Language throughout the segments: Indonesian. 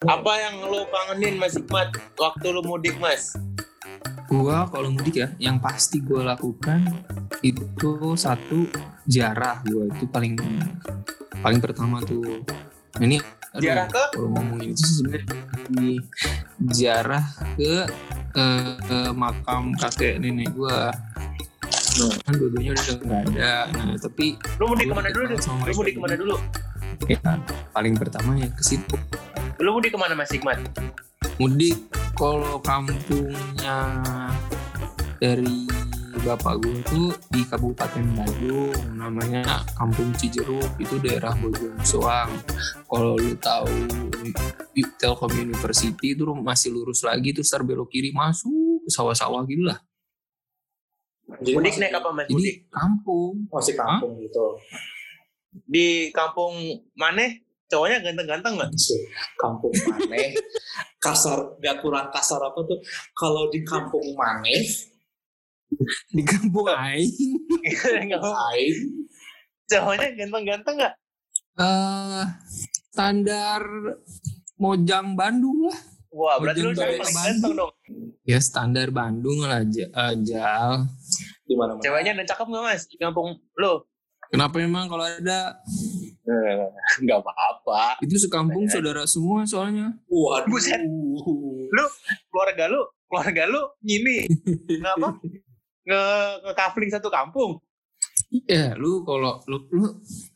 Apa yang lo kangenin Mas Hikmat waktu lo mudik Mas? Gua kalau mudik ya, yang pasti gue lakukan itu satu jarah gua itu paling paling pertama tuh. Ini aduh, Ziarah ke? kalau ngomongin itu sebenarnya di jarah ke eh, eh, makam kakek nenek gua. Nah, kan dua-duanya udah nggak ada. Nah, tapi Lo mudik ke mana dulu? sama Lo mereka mudik ke mana dulu. dulu? Ya, paling pertama ya ke situ. Lo mudik ke mana Mas Hikmat? mudik kalau kampungnya dari bapak gue tuh di Kabupaten Bandung namanya Kampung Cijeruk itu daerah Bojong Soang kalau lu tahu Telkom University itu masih lurus lagi tuh ntar belok kiri masuk ke sawah-sawah gitu lah Jadi Mudik naik apa Mas? jadi Mudik kampung Masih kampung gitu. di kampung mana? Cowoknya ganteng-ganteng nggak? Kampung maneh. kasar, gak kurang kasar apa tuh. Kalau di kampung maneh, di kampung Aing aing Cowoknya ganteng-ganteng nggak? eh standar Mojang Bandung lah Wah berarti Ujung cewek paling Bandung. ganteng dong. ya standar Bandung lah aja Jal di mana. Ceweknya ada cakep nggak Mas di kampung lo? Kenapa emang kalau ada Nggak apa-apa. itu sekampung saudara semua soalnya. Waduh. Buset. Lu keluarga lu, keluarga lu nyini. Ngapa? Nge nge kafling satu kampung. Iya, lu kalau lu, lu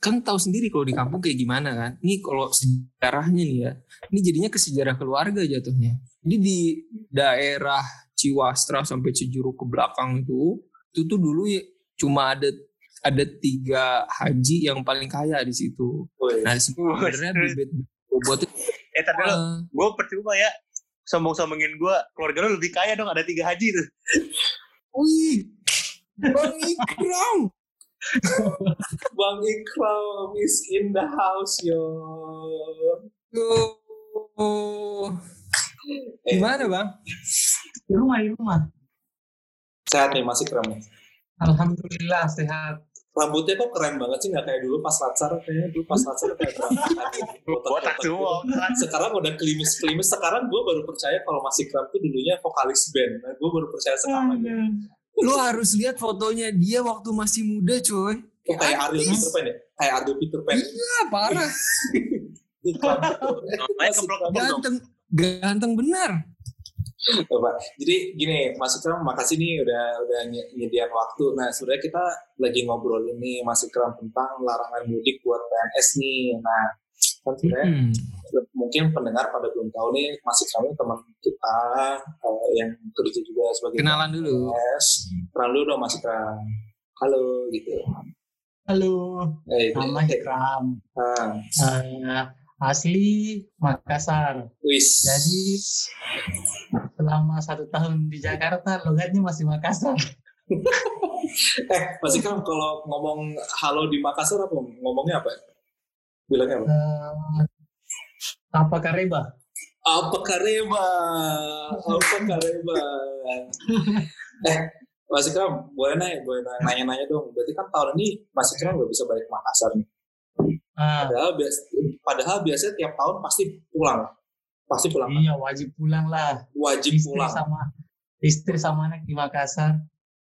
kan tahu sendiri kalau di kampung kayak gimana kan. Ini kalau sejarahnya nih ya, ini jadinya ke sejarah keluarga jatuhnya. Jadi di daerah Ciwastra sampai Cijuruk ke belakang itu, itu tuh dulu ya cuma ada ada tiga haji yang paling kaya di situ. Woi. Nah sebenarnya bibit bobotnya Eh tadi dulu, eh, gue percuma ya. Sombong-sombongin gue, keluarga lu lebih kaya dong, ada tiga haji tuh. Wih, Bang Ikram. Bang Ikram is in the house yo. Oh. Eh, Gimana bang? Di rumah, di rumah. Sehat nih masih keren nih. Alhamdulillah sehat. Rambutnya kok keren banget sih nggak kayak dulu pas latsar kayaknya dulu pas latsar kayak berantakan gitu. Botak semua. Sekarang udah klimis-klimis. Sekarang gue baru percaya kalau masih keren tuh dulunya vokalis band. Nah, gue baru percaya sekarang. Lu harus lihat fotonya dia waktu masih muda coy. Kayak kayak Ariel Peter Pan ya? Kayak Ariel Peter Pan. Iya parah. Ganteng, ganteng benar. Coba. Jadi gini, Mas Ikram makasih nih udah udah ny- nyediain waktu. Nah, sebenarnya kita lagi ngobrol ini Mas Ikram tentang larangan mudik buat PNS nih. Nah, kan sebenarnya Hmm. mungkin pendengar pada belum tahu nih Mas Ikram ini teman kita eh, yang kerja juga sebagai Kenalan dulu. PNS. Kenal dulu dong Mas Ikram. Halo gitu. Halo, Eh, nama Ikram. ah, Eh, asli Makassar. wis. Jadi selama satu tahun di Jakarta logatnya masih Makassar. eh, Mas Ikram kalau ngomong halo di Makassar apa ngomongnya apa? Bilangnya apa? Eh, apa kareba? Apa kareba? Apa kareba? eh, Mas Ikram, boleh nanya, boleh nanya-nanya dong. Berarti kan tahun ini Mas Ikram nggak bisa balik ke Makassar nih. Ah, Padahal, bias, padahal biasanya tiap tahun pasti pulang. Pasti pulang. kan? iya wajib pulang lah. Wajib Istri pulang. sama istri sama anak di Makassar.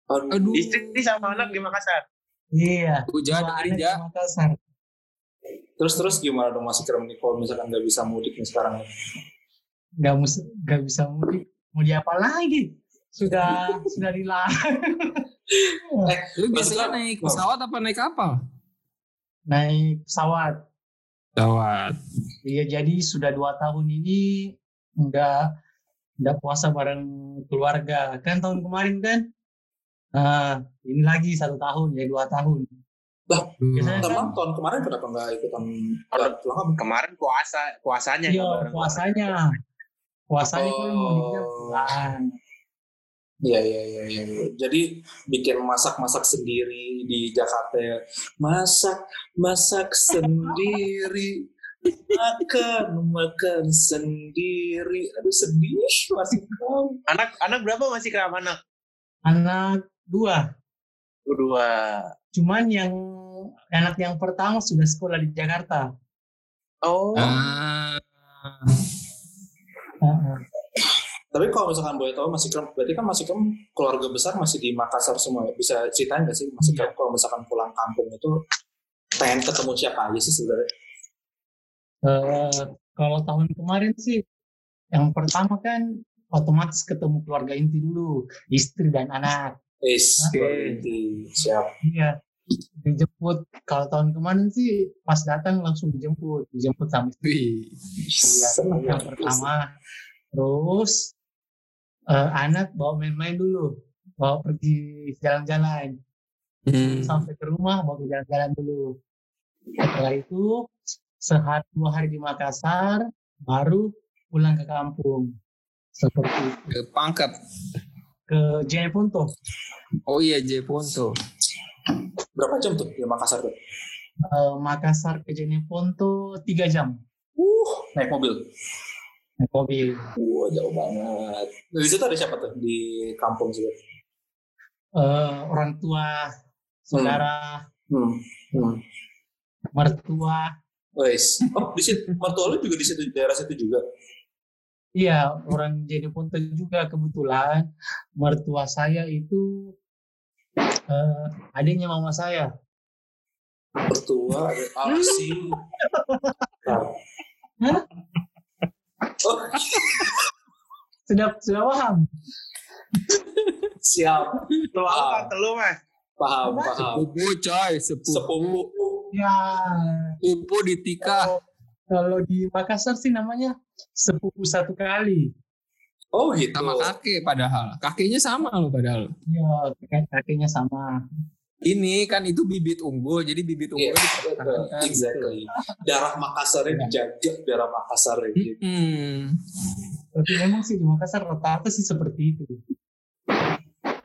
Aduh. Aduh. Istri sama anak di Makassar. Iya. Hujan anak ja. di Makassar. Terus terus gimana dong Mas Ikram nih kalau misalkan nggak bisa mudik nih sekarang? Gak, mus- gak bisa mudik. Mau diapa lagi? Sudah sudah dilarang. Eh, Lu biasanya naik pesawat apa naik kapal? Naik pesawat. Pesawat. Iya jadi sudah dua tahun ini nggak nggak puasa bareng keluarga. Kan tahun kemarin kan? Nah, ini lagi satu tahun ya dua tahun. Biasanya Teman kan- tahun kemarin kenapa nggak ikutan pulang? Kemarin puasa, puasanya iya puasanya. Puasanya kan Oh. mudiknya pulang Iya iya iya iya. iya. Jadi bikin masak-masak sendiri di Jakarta. ya. Masak masak sendiri. Makan makan sendiri. Aduh sedih masih kau. Anak anak berapa masih kram anak? anak dua Dua. cuman yang anak yang pertama sudah sekolah di Jakarta Oh. Ah. Tapi kalau misalkan boleh tahu masih Ikram, berarti kan masih Ikram keluarga besar masih di Makassar semua ya? Bisa ceritain nggak sih masih Ikram kalau misalkan pulang kampung itu pengen ketemu siapa aja sih sebenarnya? Eh, kalau tahun kemarin sih yang pertama kan otomatis ketemu keluarga inti dulu, istri dan anak. Is, Oke. berarti siap. Iya. Dijemput. Kalau tahun kemarin sih pas datang langsung dijemput, dijemput sama istri. Iya, Senang ya. yang pertama. Terus eh, anak bawa main-main dulu, bawa pergi jalan-jalan. Hmm. Sampai ke rumah bawa ke jalan-jalan dulu. Setelah itu sehari dua hari di Makassar, baru pulang ke kampung. Seperti itu. Ke pangkat. ke Jeneponto. Oh iya Jeponto. Berapa jam tuh di Makassar tuh? Eh, Makassar ke Jeneponto tiga jam Uh, naik mobil. Naik mobil. Wah, jauh banget. Nah, di situ ada siapa tuh di kampung sih? Eh, orang tua, saudara, Hmm. Hmm. mertua. Wes. Oh, di situ mertua lu juga di situ daerah situ juga. Iya, orang Jeneponto juga kebetulan. Mertua saya itu eh, adiknya mama saya. Mertua sih? Hah? Oh, Sudah sudah paham? siap. Lu apa telu mas? Paham, paham. Sepupu coy, sepupu. Sepupu. Ya, Sepupu di Tika. kalau, kalau di Makassar sih namanya sepupu satu kali. Oh gitu. Sama kakek padahal. Kakeknya sama loh padahal. Iya, kakek- kakeknya sama. Ini kan itu bibit unggul, jadi bibit Iya, unggul dipertahankan. exactly. Darah Makassarnya dijaga, darah Makassar gitu. Hmm. Tapi memang sih di Makassar rata-rata sih seperti itu.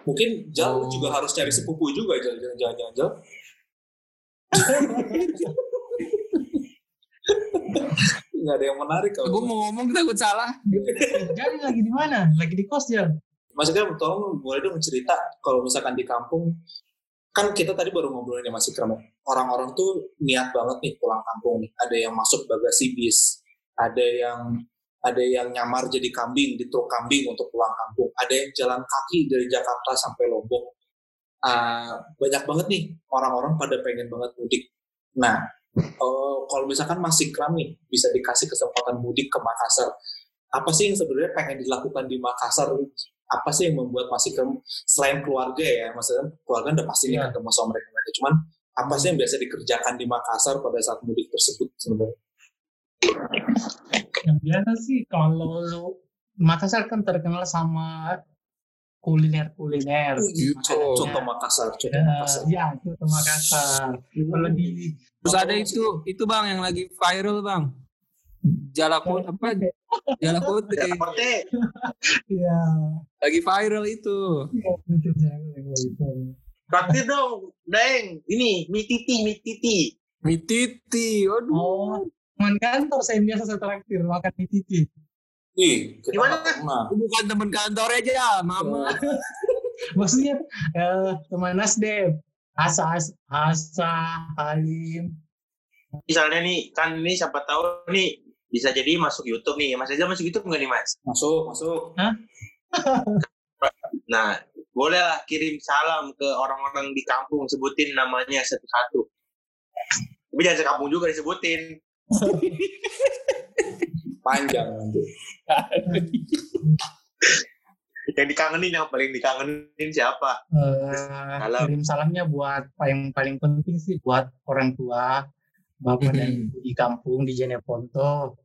Mungkin Jal Oh. juga harus cari sepupu juga, Jal. Jangan-jangan Jal. Nggak ada yang menarik Gue kalau mau ngomong takut salah. Jadi lagi di mana? Lagi di kos ya? Maksudnya tolong boleh dong cerita kalau misalkan di kampung kan kita tadi baru ngobrolin ya Mas Ikram ya. Orang-orang tuh niat banget nih pulang kampung nih. Ada yang masuk bagasi bis, ada yang ada yang nyamar jadi kambing di truk kambing untuk pulang kampung, ada yang jalan kaki dari Jakarta sampai Lombok. Ah, banyak banget nih orang-orang pada pengen banget mudik. Nah, eh, kalau misalkan Mas Ikram nih bisa dikasih kesempatan mudik ke Makassar, apa sih yang sebenarnya pengen dilakukan di Makassar? Apa sih yang membuat Mas Ikram selain keluarga ya, maksudnya keluarga udah pasti nih Iya. ketemu sama mereka mereka. Cuman apa sih yang biasa dikerjakan di Makassar pada saat mudik tersebut sebenarnya? Yang biasa sih kalau lu- Makassar kan terkenal sama kuliner-kuliner. Gitu. Contoh Makassar, contoh Ya, Makassar. ya, itu ke Makassar. Kalau di Terus ada itu, itu bang yang lagi viral bang. Jalakot apa? Jalakote. Kote. ya, Lagi viral itu. gitu. Traktir dong, Deng. Ini, mie titi, mie titi. Mititi, aduh. Oh, teman kantor saya biasa saya traktir makan di titi. Ih, Gimana? Bukan temen kantor aja, mama. Maksudnya eh, teman Nasdem, Asa, Asa, Asa, Halim. Misalnya nih, kan ini siapa tahu nih bisa jadi masuk YouTube nih. Mas Reza masuk YouTube nggak nih Mas? Masuk, masuk. Nah, bolehlah kirim salam ke orang-orang di kampung, sebutin namanya satu-satu. Tapi jangan sekampung juga disebutin. Panjang nanti. Yang dikangenin, yang paling dikangenin siapa? Eh, Salam. kirim salamnya buat yang paling penting sih buat orang tua, bapak dan Mhm. ibu di kampung di Jeneponto.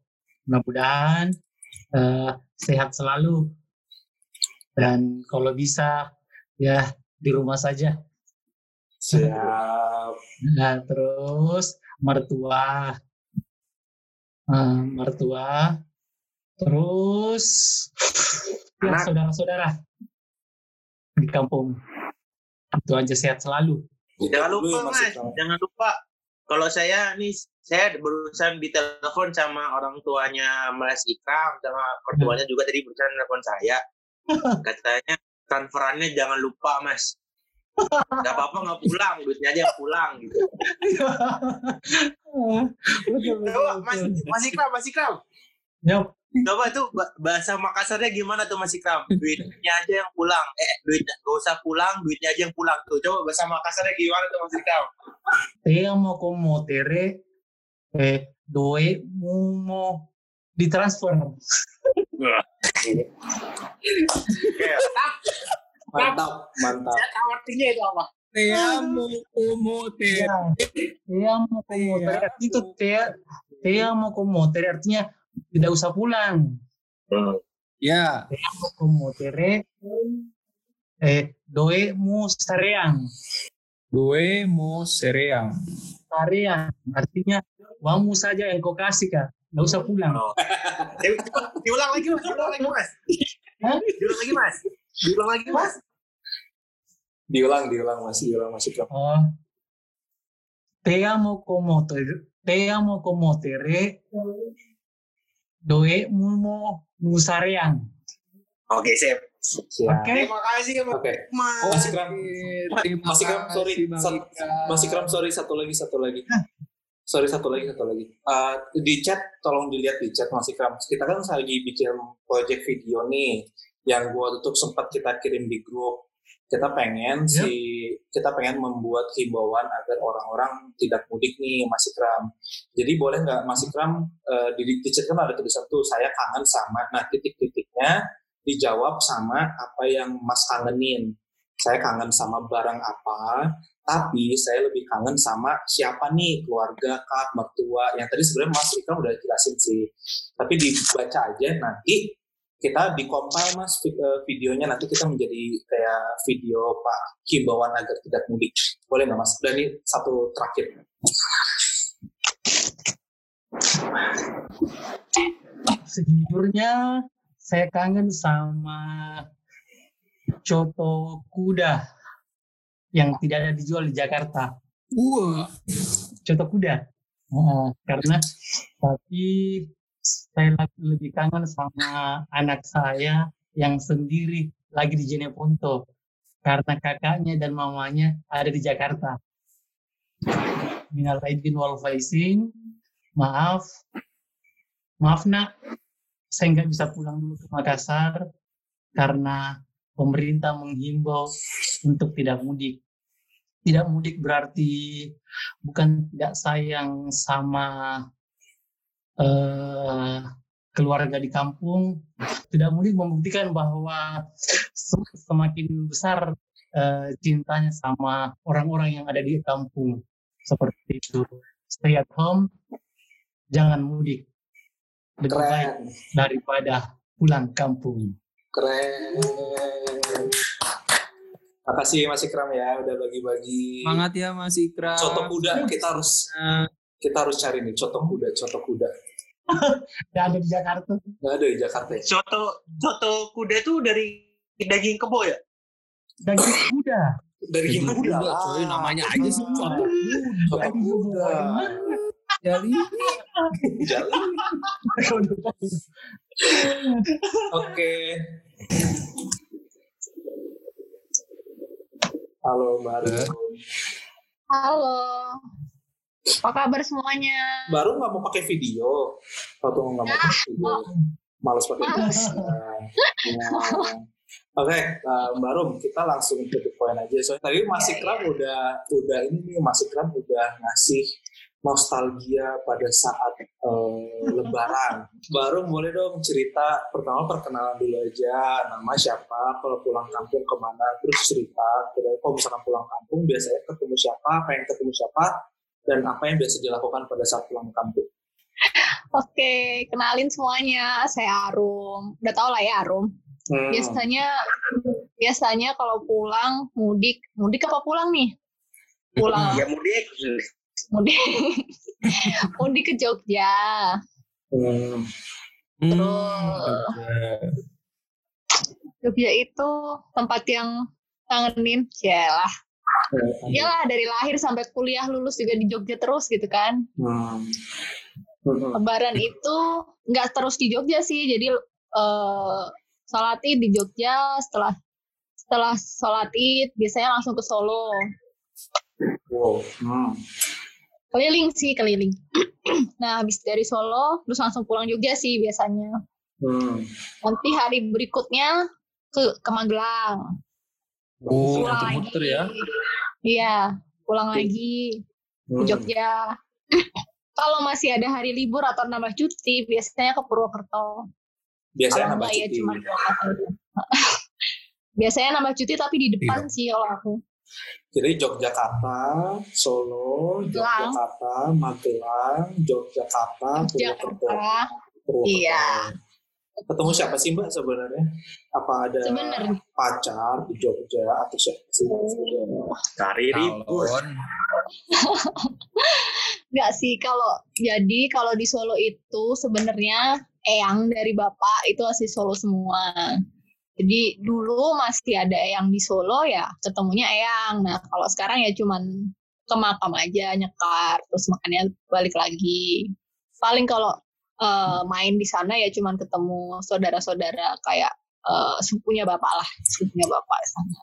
Mudah-mudahan eh, sehat selalu dan kalau bisa ya di rumah saja. Siap. Nah, terus mertua, Eh, mertua, terus ya, saudara-saudara di kampung. Itu aja sehat selalu. Jangan lupa mas, jangan lupa. Kalau saya nih, saya barusan ditelepon sama orang tuanya Mas Ikram, sama mertuanya juga tadi barusan telepon saya. Katanya transferannya jangan lupa mas. Gak apa-apa nggak pulang, duitnya aja yang pulang gitu. Mas, mas Ikram, Mas Ikram. Yap. Coba tuh ba- bahasa Makassarnya gimana tuh Mas Ikram? Duitnya aja yang pulang. Eh, duitnya gak usah pulang, duitnya aja yang pulang tuh. Coba bahasa Makassarnya gimana tuh Mas Ikram? Te amo como tere, eh, doe mumo ditransfer. Mantap, mantap. saya tahu artinya itu apa? Te amo como te te amo como itu te, te amo como tere artinya tidak usah pulang. Ya, Te amo como tere, eh, doe mu sareang. due mo sereang. Sareang artinya uangmu saja yang kau kasih kak. Nggak usah pulang. Oh. Eh, diulang lagi mas, diulang lagi mas. Hah? Diulang lagi mas. Diulang lagi mas. Diulang, diulang masih diulang masih Ikram. Oh. Te amo como te, te amo como tere. Doe mumo musareang. Oke, sip. Siap. Oke. Terima kasih Oke. mas. Mas Ikram, Terima Mas Ikram, sorry. kasih, Bang Sat- Ikram. Mas Ikram, sorry satu lagi, satu lagi. Sorry satu lagi, satu lagi. Eh, di chat, tolong dilihat di chat Mas Ikram. Kita kan lagi bikin project video nih, yang gua tutup sempat kita kirim di grup. Kita pengen Yep. si kita pengen membuat himbauan agar orang-orang tidak mudik nih Mas Ikram. Jadi boleh nggak Mas Ikram eh, di, chat kan ada tulisan tuh saya kangen sama. Nah titik-titiknya dijawab sama apa yang Mas kangenin. Saya kangen sama barang apa, tapi saya lebih kangen sama siapa nih keluarga kak mertua yang tadi sebenarnya Mas Ikram udah jelasin sih tapi dibaca aja nanti kita dikompil mas vi- eh, videonya nanti kita menjadi kayak video pak himbauan agar tidak mudik. Boleh nggak mas? Dan ini satu terakhir. Sejujurnya saya kangen sama coto kuda yang tidak ada dijual di Jakarta. Wah, Coto kuda. Oh, karena tapi saya lebih kangen sama anak saya yang sendiri lagi di Jeneponto karena kakaknya dan mamanya ada di Jakarta. Minal aidin wal faizin. Maaf. Maaf nak, saya nggak bisa pulang dulu ke Makassar karena pemerintah menghimbau untuk tidak mudik. Tidak mudik berarti bukan tidak sayang sama eh, keluarga di kampung. Tidak mudik membuktikan bahwa sem- semakin besar eh, cintanya sama orang-orang yang ada di kampung. Seperti itu. Stay at home, jangan mudik. Lebih baik keren daripada pulang kampung. keren makasih Mas Ikram ya udah bagi-bagi semangat ya Mas Ikram. coto kuda kita harus Nah, kita harus cari nih coto kuda coto kuda Tidak ada di Jakarta. nggak ada di Jakarta ya Soto soto kuda tuh dari daging kebo ya? Daging kuda. dari Daging kuda kuda, coy, namanya aja sih coto coto kuda Jadi jalan Oke. Halo baru. Halo. Apa kabar semuanya? Baru nggak mau pakai video. Atau nggak mau pakai video. Males pakai video. Nah, Oke, eh, Mbak Rum, kita langsung ke the point aja. Soalnya tadi Mas Ikram udah, udah ini nih, Mas Ikram udah ngasih nostalgia pada saat eh, Lebaran. Baru boleh dong cerita pertama perkenalan dulu aja, nama siapa, kalau pulang kampung ke mana, terus cerita. Kalau misalkan pulang kampung biasanya ketemu siapa, pengen ketemu siapa, dan apa yang biasa dilakukan pada saat pulang kampung. Oke, kenalin semuanya. Saya Arum. Udah tau lah ya Arum. Hmm. Biasanya biasanya kalau pulang mudik, mudik apa pulang nih? Pulang Ya mudik. mudik. mudik ke Jogja. Hmm. hmm, Terus. Jogja itu tempat yang kangenin. Yalah. Iyalah dari lahir sampai kuliah lulus juga di Jogja terus gitu kan. Hmm. Hmm. Lebaran itu nggak terus di Jogja sih, jadi eh sholat id di Jogja setelah setelah sholat id biasanya langsung ke Solo, Wow. Hmm. keliling sih keliling. nah habis dari Solo terus langsung pulang Jogja sih biasanya. Hmm. Nanti hari berikutnya ke ke Magelang. Oh, Pulang lagi. ya. Iya, pulang lagi ke Hmm. Jogja. Kalau masih ada hari libur atau nambah cuti, biasanya ke Purwokerto. Biasanya Kalau nambah ya cuti. cuma dua kali. biasanya nambah cuti tapi di depan Iya. sih kalau aku. Jadi Yogyakarta, Solo, Magelang. Yogyakarta, Magelang, Yogyakarta, Purwokerto. Jakarta. Purwokerto. Iya. Ketemu siapa sih Mbak sebenarnya? Apa ada Sebenarnya pacar di Jogja atau siapa sih? Cari ribut. Enggak sih kalau jadi kalau di Solo itu sebenarnya eyang dari bapak itu asli Solo semua. Jadi dulu masih ada eyang di Solo ya ketemunya eyang. Nah kalau sekarang ya cuman ke makam aja nyekar terus makannya balik lagi. Paling kalau eh, main di sana ya cuman ketemu saudara-saudara kayak eh, sepupunya bapak lah, sepupunya bapak sana.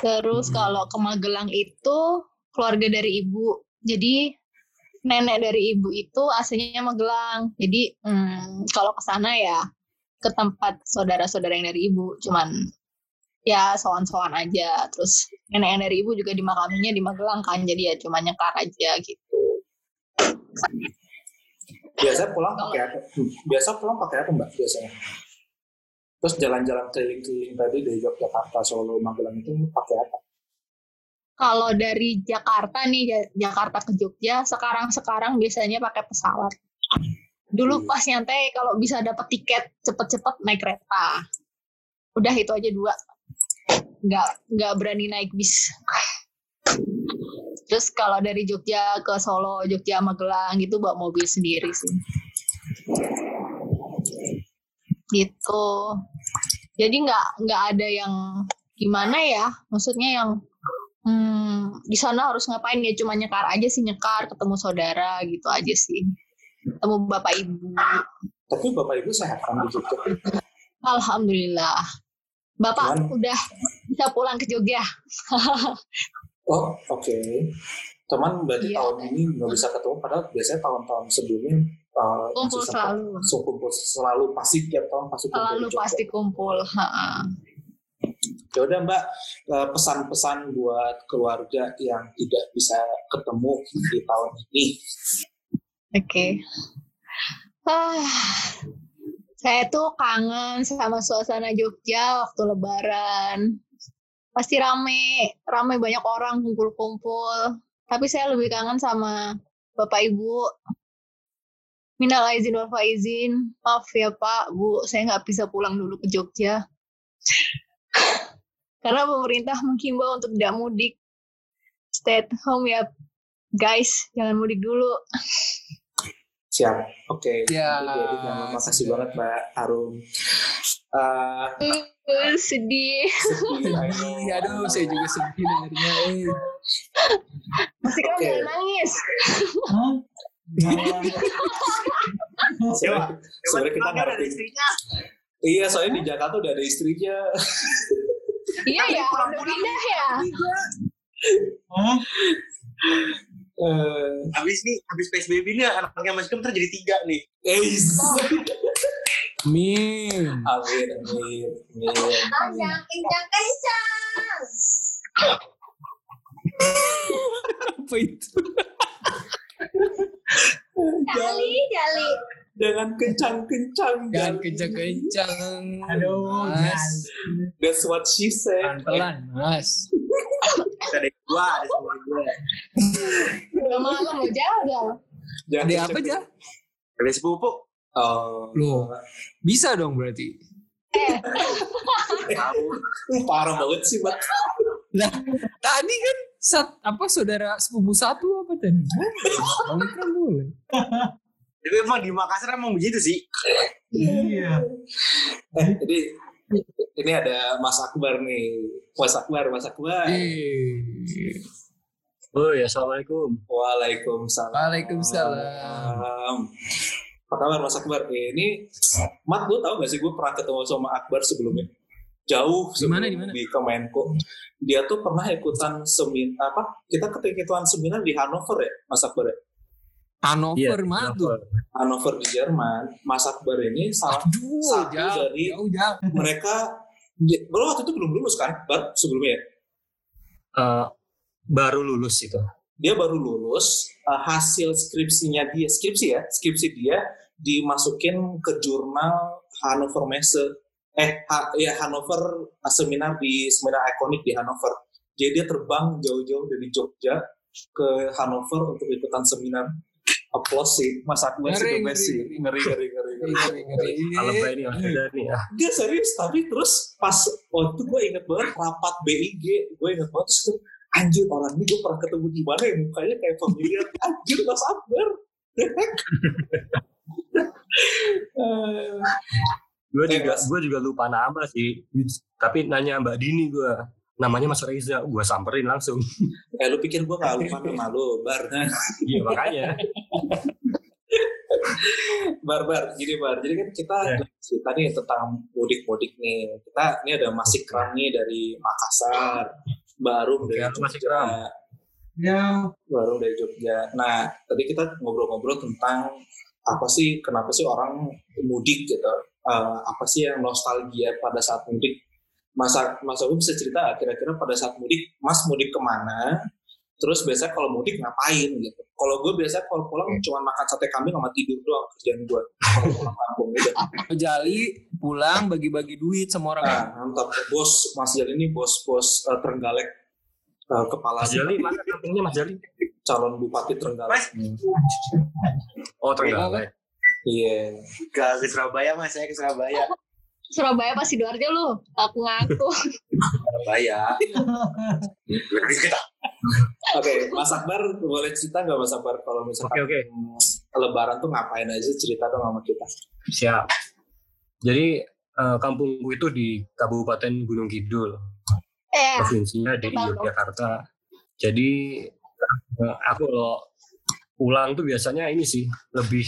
Terus kalau ke Magelang itu keluarga dari ibu. Jadi nenek dari ibu itu aslinya Magelang. Jadi hmm, kalau ke sana ya ke tempat saudara-saudara yang dari ibu. Cuman ya sowan-sowan aja. Terus nenek yang dari ibu juga dimakaminya di Magelang kan. Jadi ya cuma nyekar aja gitu. Biasa pulang pakai apa? Biasa pulang pakai apa Mbak biasanya? Terus jalan-jalan keliling-keliling tadi dari Yogyakarta, Solo, Magelang itu pakai apa? Kalau dari Jakarta nih, Ja- Jakarta ke Jogja, sekarang-sekarang biasanya pakai pesawat. Dulu Hmm. pas nyantai kalau bisa dapat tiket cepet-cepet naik kereta. Udah itu aja dua. Nggak nggak berani naik bis. Terus kalau dari Jogja ke Solo, Jogja Magelang gitu bawa mobil sendiri sih. Gitu. Jadi nggak nggak ada yang gimana ya? Maksudnya yang hmm, di sana harus ngapain ya? Cuma nyekar aja sih nyekar, ketemu saudara gitu aja sih. Ketemu bapak ibu. Tapi Bapak Ibu sehat kan di Jogja? Alhamdulillah. Bapak Cuman- udah bisa pulang ke Jogja. Oh, oke. Teman berarti Iya. tahun ini nggak bisa ketemu, padahal biasanya tahun-tahun sebelumnya uh, Kumpul selalu. so, kumpul selalu pasti tiap tahun pasti kumpul Selalu pasti kumpul. Ha-ha. Ya udah Mbak, eh, pesan-pesan buat keluarga yang tidak bisa ketemu di tahun ini. Oke. Ah, saya tuh kangen sama suasana Jogja waktu Lebaran. Pasti rame, rame banyak orang kumpul-kumpul. Tapi saya lebih kangen sama Bapak Ibu. Minal aizin wal faizin. Maaf ya Pak, Bu, saya nggak bisa pulang dulu ke Jogja. Karena pemerintah menghimbau untuk tidak mudik. Stay at home ya, guys. Jangan mudik dulu. Siap. Oke. Ya, Jadi, terima kasih banget Mbak Harum. Eh, Uh, sedih. know. Sedih, aduh saya juga sedih dengarnya. Eh. Masih Oke. jangan nangis. Hah? Kita Emang ada ngerti. istrinya. Iya, soalnya di Jakarta udah ada istrinya. Iya ya, udah pindah ya. Hah? Eh, Habis nih, habis PSBB ini anaknya Mas Kem terjadi tiga nih. Eis. Min. Amin, amin, amin. Kencang, kencang, kencang. Apa itu? Jali, jali. Jangan kencang-kencang. Jangan Jangan kencang-kencang. Aduh, Mas. That's what she said. Pelan-pelan, Mas. Ada dua, ada sama gue. Udah malam lo jauh Jangan Ada apa aja? Ada sepupu. Oh, Loh. Bisa dong berarti. Eh, uh, parah banget sih, Mbak. Lah, tadi kan sat, apa saudara sepupu satu apa tadi? Bang kan boleh. Tapi emang di Makassar emang begitu sih. Iya. Eh, jadi ini ada Mas Akbar nih. Mas Akbar, Mas Akbar. Eh. Oh ya, assalamualaikum. Waalaikumsalam. Waalaikumsalam. Apa kabar Mas Akbar? Eh, Ini, Mat, gue tau gak sih gue pernah ketemu sama Akbar sebelumnya? Jauh Di mana, sebelum di Kemenko. Dia tuh pernah ikutan semin apa? Kita ketika ikutan seminar di Hanover ya, Mas Akbar ya? Hannover Iya, tuh? Hannover di Jerman. Mas Akbar ini salah Aduh, satu jauh, dari- jauh, jauh. mereka lo waktu itu belum lulus kan Bar sebelumnya ya? Eh, baru lulus itu. dia baru lulus eh, hasil skripsinya dia skripsi ya skripsi dia dimasukin ke jurnal Hannover Messe eh ha, ya Hannover eh, seminar di seminar ikonik di Hannover jadi dia terbang jauh-jauh dari Jogja ke Hannover untuk ikutan seminar applause sih Mas Akbar sih Ngeri, the best sih ngeri ngeri ngeri ngeri Ngeri, ngeri. Alumni ini Mas Eda nih ya. dia serius tapi terus pas waktu gue inget banget rapat BIG gue inget banget terus tuh, anjir orang ini gue pernah ketemu di mana ya mukanya kayak familiar anjir Mas Akbar Eh, Gue Eh, juga gue juga lupa nama sih. Tapi nanya Mbak Dini gue. Namanya Mas Reza, gue samperin langsung. eh lu pikir gue gak lupa nama lu bar Iya makanya. bar bar gini bar jadi kan kita Ya. cerita nih tentang mudik-mudik nih kita ini ada Mas Ikram nih dari Makassar baru dari Oke, halo, Mas Jogja. Ikram. Ya, baru dari Jogja. Nah, tadi kita ngobrol-ngobrol tentang apa sih, kenapa sih orang mudik gitu? Eh, apa sih yang nostalgia pada saat mudik? Masa Mas Abu bisa cerita kira-kira pada saat mudik, Mas mudik ke mana? Terus biasanya kalau mudik ngapain gitu? Kalau gue biasanya kalau pulang cuma makan sate kambing sama tidur doang kerjaan gue. Kalau pulang kampung gitu. Jali pulang bagi-bagi duit sama orang. Nah, mantap. Bos Mas Jali ini bos-bos eh, Trenggalek eh, kepala Mas Jali mana kampungnya Mas Jali? calon bupati Trenggalek. Mas. Oh Trenggalek. Iya. Ke, ke Surabaya mas, saya ke Surabaya. Surabaya pas Sidoarjo lu, aku ngaku. Surabaya. Lebih kita. Oke, Mas Akbar boleh cerita nggak Mas Akbar kalau misalkan Oke, oke. hmm, Lebaran tuh ngapain aja cerita dong sama kita. Siap. Jadi eh, kampungku itu di Kabupaten Gunung Kidul, Eh, provinsinya di. Yogyakarta. Jadi eh, aku kalau pulang tuh biasanya ini sih lebih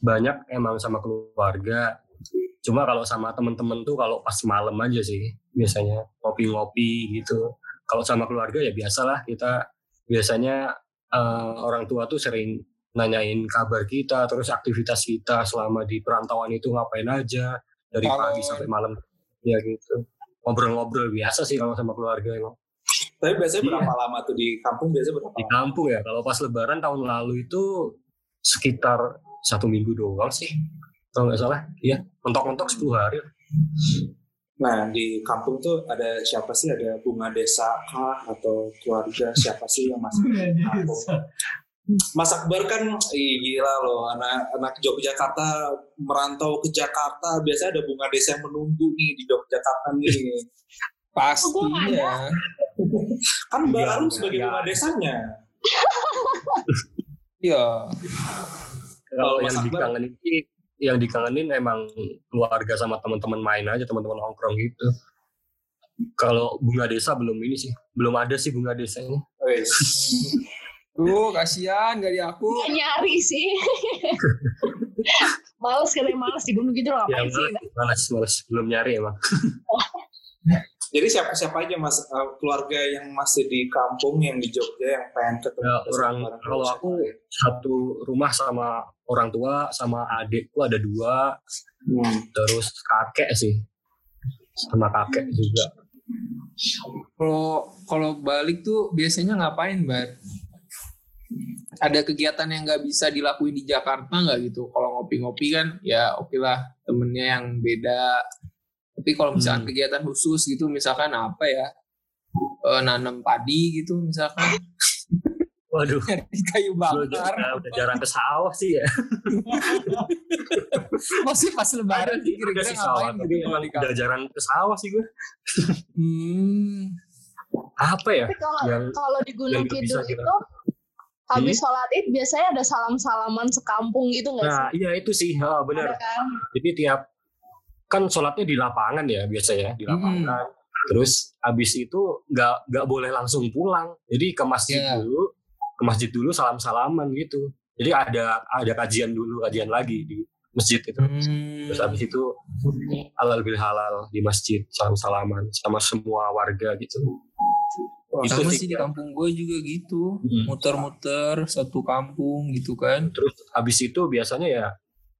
banyak emang sama keluarga. Cuma kalau sama temen-temen tuh kalau pas malam aja sih biasanya ngopi-ngopi gitu. Kalau sama keluarga ya biasalah kita biasanya eh, orang tua tuh sering nanyain kabar kita, terus aktivitas kita selama di perantauan itu ngapain aja dari pagi sampai malam ya gitu. Ngobrol-ngobrol biasa sih kalau sama keluarga emang. Tapi biasanya Iya. berapa lama tuh di kampung biasanya berapa Di lama? kampung ya, kalau pas lebaran tahun lalu itu sekitar satu minggu doang sih. Kalau nggak salah, iya. Mentok-mentok 10 hari. Nah, di kampung tuh ada siapa sih? Ada bunga desa kah atau keluarga siapa sih yang di kampung? Mas Akbar kan ih, gila loh anak anak Yogyakarta merantau ke Jakarta biasanya ada bunga desa yang menunggu nih di Yogyakarta nih Pastinya. kan Mbak Iya, Arum sebagai bunga desanya Iya. Kalau yang dikangenin sih, yang dikangenin emang keluarga sama teman-teman main aja, teman-teman nongkrong gitu. Kalau bunga desa belum ini sih, belum ada sih bunga desanya. Wes. Tuh, kasihan gak di aku. Nggak nyari sih. males katanya males di gunung gitu loh Ya sih? malas, malas, belum nyari emang. Jadi siapa siapa aja mas eh, keluarga yang masih di kampung yang di Jogja yang pengen ketemu Ya, orang kalau aku satu rumah sama orang tua sama adikku ada dua, Hmm. terus kakek sih, sama kakek juga. Kalau kalau balik tuh biasanya ngapain, Bar? Ada kegiatan yang nggak bisa dilakuin di Jakarta nggak gitu? Kalau ngopi-ngopi kan, ya oke lah temennya yang beda. Tapi kalau misalkan Hmm. kegiatan khusus gitu, misalkan apa ya? Eh, nanam padi gitu misalkan Waduh, kayu bakar. udah, udah jarang ke sawah sih ya. Masih pas lebaran sih kira-kira ngapain gitu kampung? udah jarang ke sawah sih gue. Hmm. Apa ya? Tapi kalau Yang kalau di Gunung Kidul kita- itu habis sholat id biasanya ada salam-salaman sekampung gitu nggak Nah, sih? iya itu sih, Ada benar. kan? Jadi tiap kan sholatnya di lapangan ya biasanya di Hmm. lapangan. Terus habis itu nggak nggak boleh langsung pulang. Jadi ke masjid Iya. dulu, ke masjid dulu salam salaman gitu. Jadi ada ada kajian dulu, kajian lagi di masjid itu. Hmm. Terus habis itu halal bil halal di masjid salam salaman sama semua warga gitu. Wah, Sama sih. sih di kampung gue juga gitu. Hmm. Muter-muter satu kampung gitu kan. Terus habis itu biasanya ya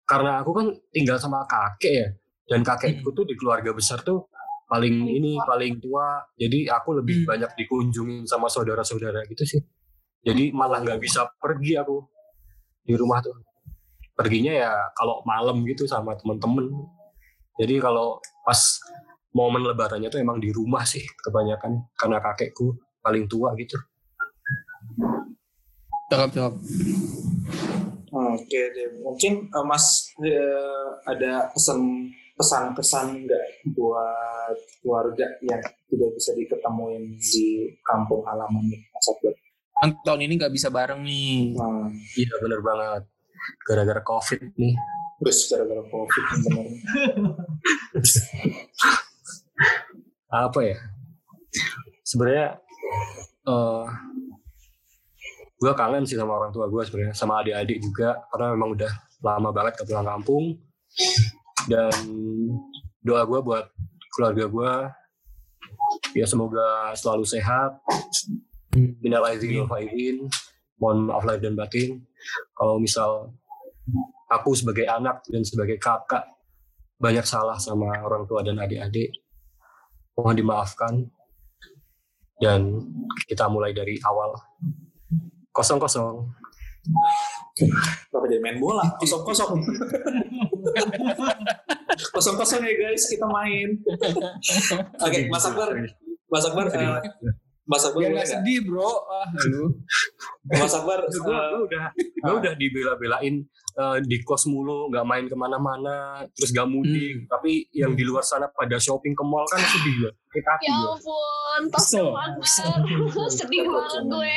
karena aku kan tinggal sama kakek ya dan kakekku tuh di keluarga besar tuh paling ini paling tua. Jadi aku lebih Hmm. banyak dikunjungin sama saudara-saudara gitu sih. Jadi malah nggak bisa pergi aku di rumah tuh. Perginya ya kalau malam gitu sama temen-temen. Jadi kalau pas momen lebarannya tuh emang di rumah sih kebanyakan karena kakekku paling tua gitu. Cakep cakep. Oke deh, mungkin eh, Mas eh, ada pesan pesan-pesan nggak buat keluarga yang tidak bisa diketemuin di kampung halaman nih, Mas? Kan tahun ini nggak bisa bareng nih. Nah, iya bener banget gara-gara covid nih terus gara-gara covid bener. apa ya sebenarnya eh gue kangen sih sama orang tua gue sebenarnya sama adik-adik juga karena memang udah lama banget ke pulang kampung dan doa gue buat keluarga gue ya semoga selalu sehat. Minal aizin wal faizin mohon maaf lahir dan batin. Kalau misal aku sebagai anak dan sebagai kakak banyak salah sama orang tua dan adik-adik mohon dimaafkan. Dan kita mulai dari awal. Kosong kosong Kenapa jadi main bola? Kosong kosong. kosong kosong ya guys, kita main. Oke, Mas Akbar, Mas Akbar, eh, Mas Akbar, Biar nggak? sedih bro. Ah, lu. Mas Akbar, gue eh, udah gue udah dibela-belain eh, di kos mulu nggak main ke mana-mana terus gak mudik tapi yang di luar sana pada shopping ke mall kan sedih ya kita Ya ampun, tos Kesel. banget. Sedih banget gue.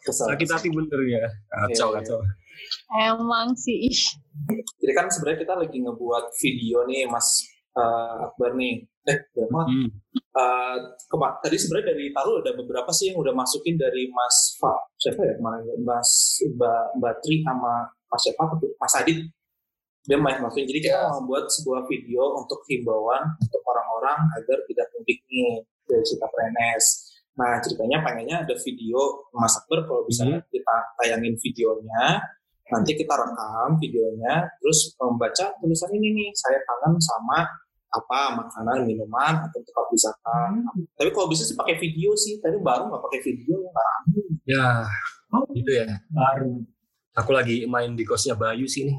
kesel. sakit hati bener ya kacau Iya, iya. kacau Emang sih. ih. Jadi kan sebenarnya kita lagi ngebuat video nih, Mas eh, Akbar nih. Eh, mah. Hmm. Eh, kema- tadi sebenarnya dari Tarul ada beberapa sih yang udah masukin dari Mas Fa, siapa ya kemarin Mas Mbak Mbak Tri sama Mas siapa? Mas Adit dia main masukin jadi kita mau membuat sebuah video untuk himbauan untuk orang-orang agar tidak mudik nih dari cerita PNS nah ceritanya pengennya ada video Mas Akbar kalau bisa Hmm. kita tayangin videonya nanti kita rekam videonya terus membaca tulisan ini nih saya kangen sama apa makanan minuman atau tempat wisata tapi kalau bisa sih pakai video sih tadi baru nggak pakai video ya nggak rame. ya Oh. gitu ya baru aku lagi main di kosnya Bayu sih nih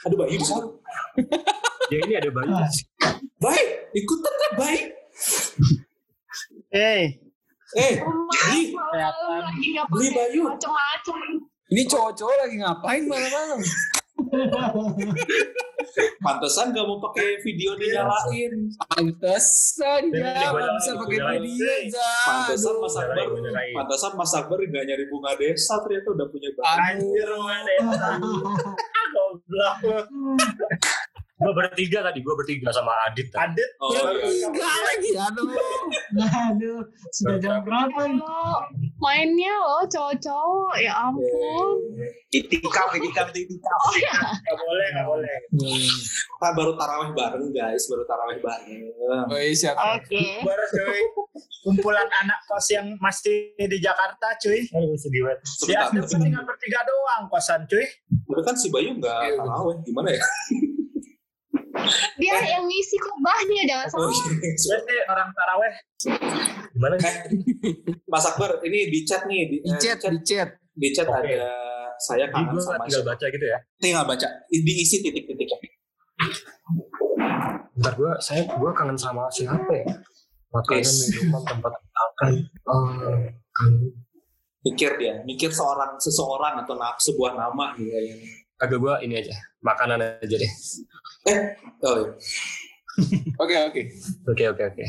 aduh bayi di sana ya ini ada Bayu Ah. baik ikutan kan baik Eh, eh Beli pakai baju. macem-macem. Ini cowok-cowok lagi ngapain malam-malam? pantesan nggak mau pakai video dinyalain Pantesan ya, nggak bisa pakai video aja. pantesan Mas Akbar pantesan Mas Akbar nggak nyari bunga desa ternyata udah punya banyak anjir rumah desa. Goblok. Gue bertiga tadi gue bertiga sama Adit tadi. Adit. oh, Ya iya. enggak lagi, aduh. aduh sudah jam berapa mainnya lo cowok-cowok ya ampun. Itikaf, itikaf, itikaf. Oh ya, Gak boleh, gak boleh. Ah, baru taraweh bareng guys baru taraweh bareng Oh iya, siap. oke. Baru cuy. Kumpulan anak kos yang masih di Jakarta cuy. Aduh sedih banget. Di sebentar Asdem tinggal bertiga doang kosan cuy. tapi kan si Bayu nggak Iya, taraweh gimana ya Dia yang ngisi khotbahnya jangan salah. Berarti orang taraweh. Gimana? Eh, Mas Akbar ini di chat nih di, Di eh, chat, di chat. di chat Oke. ada saya kangen sama tinggal siapa. baca gitu ya. tinggal baca diisi titik-titiknya Bentar gue, saya gue kangen sama siapa ya? Makanan, Yes. minuman, tempat makan. Eh, kangen. mikir dia mikir seorang seseorang atau sebuah nama gitu kayaknya Agak gue ini aja, makanan aja deh. oh iya. Oke, oke. Oke oke oke.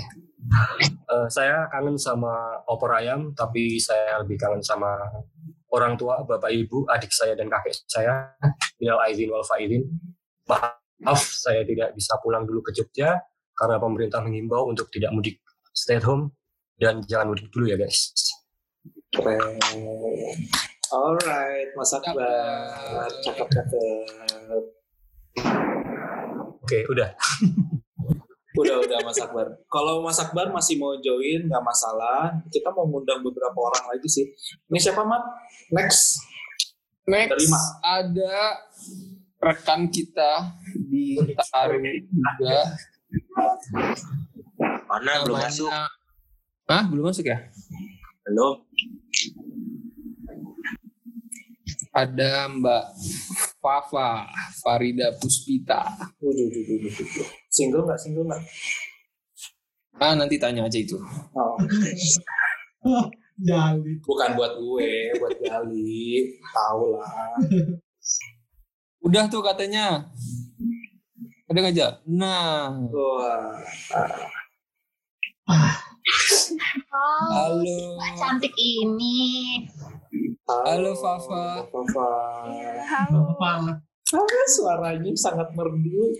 Eh, saya kangen sama opor ayam, tapi saya lebih kangen sama orang tua, bapak ibu, adik saya dan kakek saya. Minal aizin wal faizin. Maaf, saya tidak bisa pulang dulu ke Jogja karena pemerintah mengimbau untuk tidak mudik, stay at home dan jangan mudik dulu ya guys. keren alright Mas Akbar cakep cakep Oke, udah. udah udah Mas Akbar. Kalau Mas Akbar masih mau join nggak masalah. Kita mau ngundang beberapa orang lagi sih. Ini siapa Mat? Next. Next Ada lima. ada rekan kita di Taru juga. Mana belum masuk? Ah, belum masuk ya? Belum. Ada Mbak Fafa Farida Puspita. Waduh, waduh, waduh, waduh. Single nggak? Single nggak? Ah, nanti tanya aja itu. Oh, Jali. bukan buat gue, buat Gali. Tahu lah. Udah tuh katanya. Ada aja? Nah, Wah. Oh, halo. cantik ini. Halo, Fafa. Fafa. Apa? Ah, suaranya sangat merdu.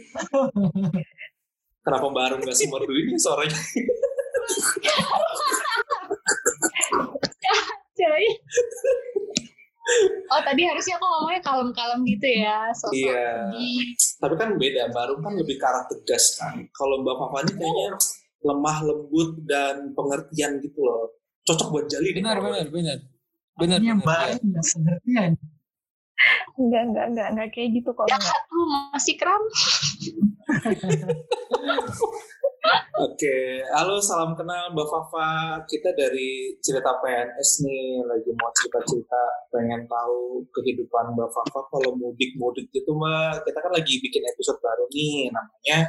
Kenapa baru nggak semerdu ini suaranya? Coy. Oh tadi harusnya aku ngomongnya kalem-kalem gitu ya, sosok Iya. Tapi kan beda, baru kan lebih ke arah tegas kan. Kalau Mbak Fafa ini kayaknya lemah lembut dan pengertian gitu loh. Cocok buat Jali. Benar, benar, benar. Benar, Ini yang baik, nggak pengertian. Enggak, enggak, enggak, enggak kayak gitu kok. Jahat lu masih kram. Oke, halo salam kenal Mbak Fafa. Kita dari cerita PNS nih, lagi mau cerita-cerita, pengen tahu kehidupan Mbak Fafa kalau mudik-mudik gitu Mbak. Kita kan lagi bikin episode baru nih, namanya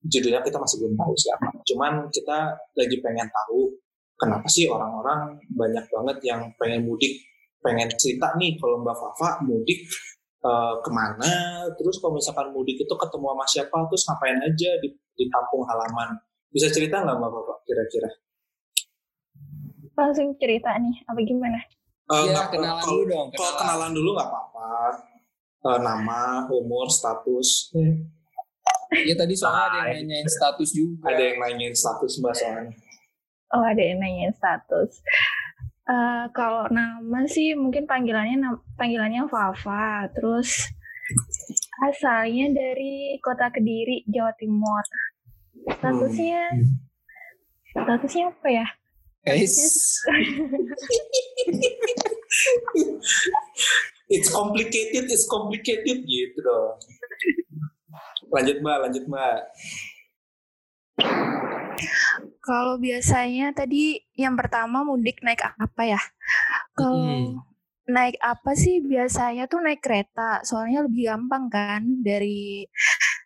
judulnya kita masih belum tahu siapa. Cuman kita lagi pengen tahu kenapa sih orang-orang banyak banget yang pengen mudik, pengen cerita nih kalau Mbak Fafa mudik eh, ke mana, terus kalau misalkan mudik itu ketemu sama siapa, terus ngapain aja di, di kampung halaman. Bisa cerita nggak Mbak Fafa kira-kira? Langsung cerita nih, apa gimana? Eh, Iya, nggak- kenalan kalau- dulu dong, Kalau kenalan. kenalan dulu nggak apa-apa. Eh, nama, umur, status. Iya tadi soalnya ada yang nanyain status juga. Ada yang nanyain status Mbak soalnya. Oh, ada yang nanyain status. Eh, kalau nama sih mungkin panggilannya panggilannya Fafa. Terus asalnya dari kota Kediri, Jawa Timur. Statusnya statusnya apa ya? Guys, It's complicated, it's complicated gitu dong. Lanjut Mbak, lanjut Mbak. Kalau biasanya tadi yang pertama mudik naik apa ya? Kalau Mm-mm. naik apa sih biasanya tuh naik kereta, soalnya lebih gampang kan dari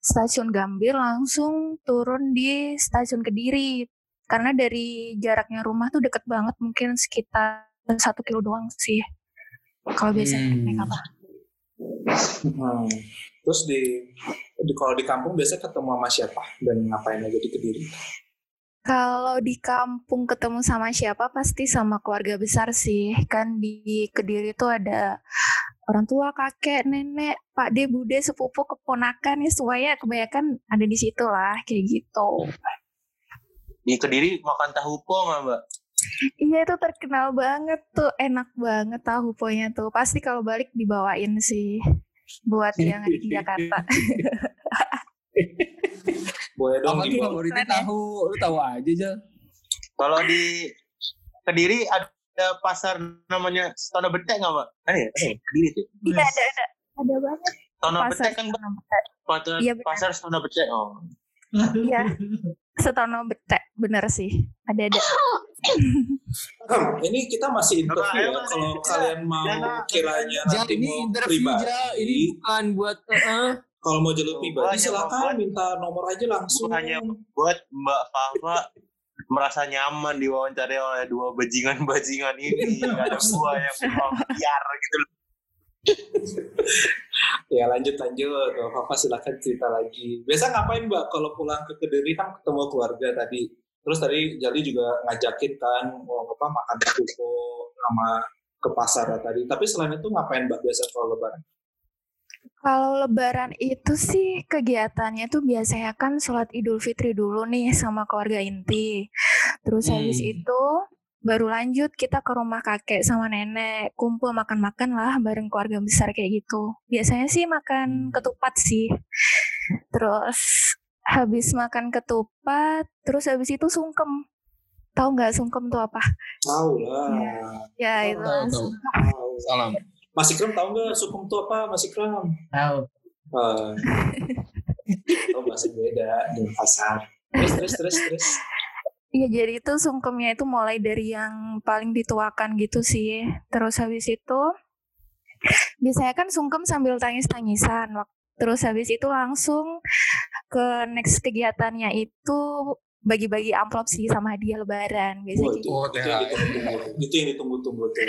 stasiun Gambir langsung turun di stasiun Kediri. Karena dari jaraknya rumah tuh deket banget, mungkin sekitar satu kilo doang sih. Kalau biasanya Hmm. naik apa? Hmm. Terus di, di kalau di kampung biasanya ketemu sama siapa dan ngapain aja di Kediri? Kalau di kampung ketemu sama siapa pasti sama keluarga besar sih. Kan di Kediri tuh ada orang tua, kakek, nenek, pak de, bude, sepupu, keponakan ya semuanya kebanyakan ada di situ lah kayak gitu. Di Kediri makan tahu po nggak mbak? Iya itu terkenal banget tuh, enak banget tahu ponya tuh. Pasti kalau balik dibawain sih buat yang di Jakarta. Boleh dong apa tuh favoritnya ya? tahu? Lu tahu aja Jal. Kalau di Kediri ada pasar namanya Stono Betek nggak mbak? Ada ya? Eh, Kediri tuh. Iya ada ada ada banget Stono. Betek kan mbak? Pasar, Iya, benar. pasar Stono Betek. Oh. Iya. Setono betek bener sih. Ada ada. Hmm, ini kita masih interview ya. Kalau kalian mau kiranya nanti ini mau interview pribadi, ini bukan buat eh, kalau mau jalur pribadi silakan minta nomor aja langsung. Hanya buat Mbak Fafa merasa nyaman diwawancari oleh dua bajingan-bajingan ini. Nggak ada gua yang biar gitu loh. Ya lanjut lanjut, Mbak Fafa silakan cerita lagi. Biasa ngapain Mbak kalau pulang ke Kediri kan ketemu keluarga tadi. Terus tadi Jali juga ngajakin kan mau apa makan tuko sama ke pasar tadi. Tapi selain itu ngapain Mbak biasa kalau lebaran? Kalau lebaran itu sih kegiatannya tuh biasanya kan sholat idul fitri dulu nih sama keluarga inti. Terus habis Hmm. itu baru lanjut kita ke rumah kakek sama nenek. Kumpul makan-makan lah bareng keluarga besar kayak gitu. Biasanya sih makan ketupat sih. Terus habis makan ketupat, terus habis itu sungkem. Tahu nggak sungkem tuh apa? Tahu lah. Ya Tahu, itu. tahu. Tahu. Salam. Mas Ikram tahu nggak sukum itu apa? Mas Ikram? Tahu. Uh, oh masih beda dengan pasar. Terus terus terus terus. Iya jadi itu sungkemnya itu mulai dari yang paling dituakan gitu sih. Terus habis itu biasanya kan sungkem sambil tangis-tangisan. Terus habis itu langsung ke next kegiatannya itu bagi-bagi amplop sih sama hadiah lebaran biasanya gitu. itu, Oh, itu yang THR. ditunggu-tunggu. Itu yang ditunggu-tunggu tuh.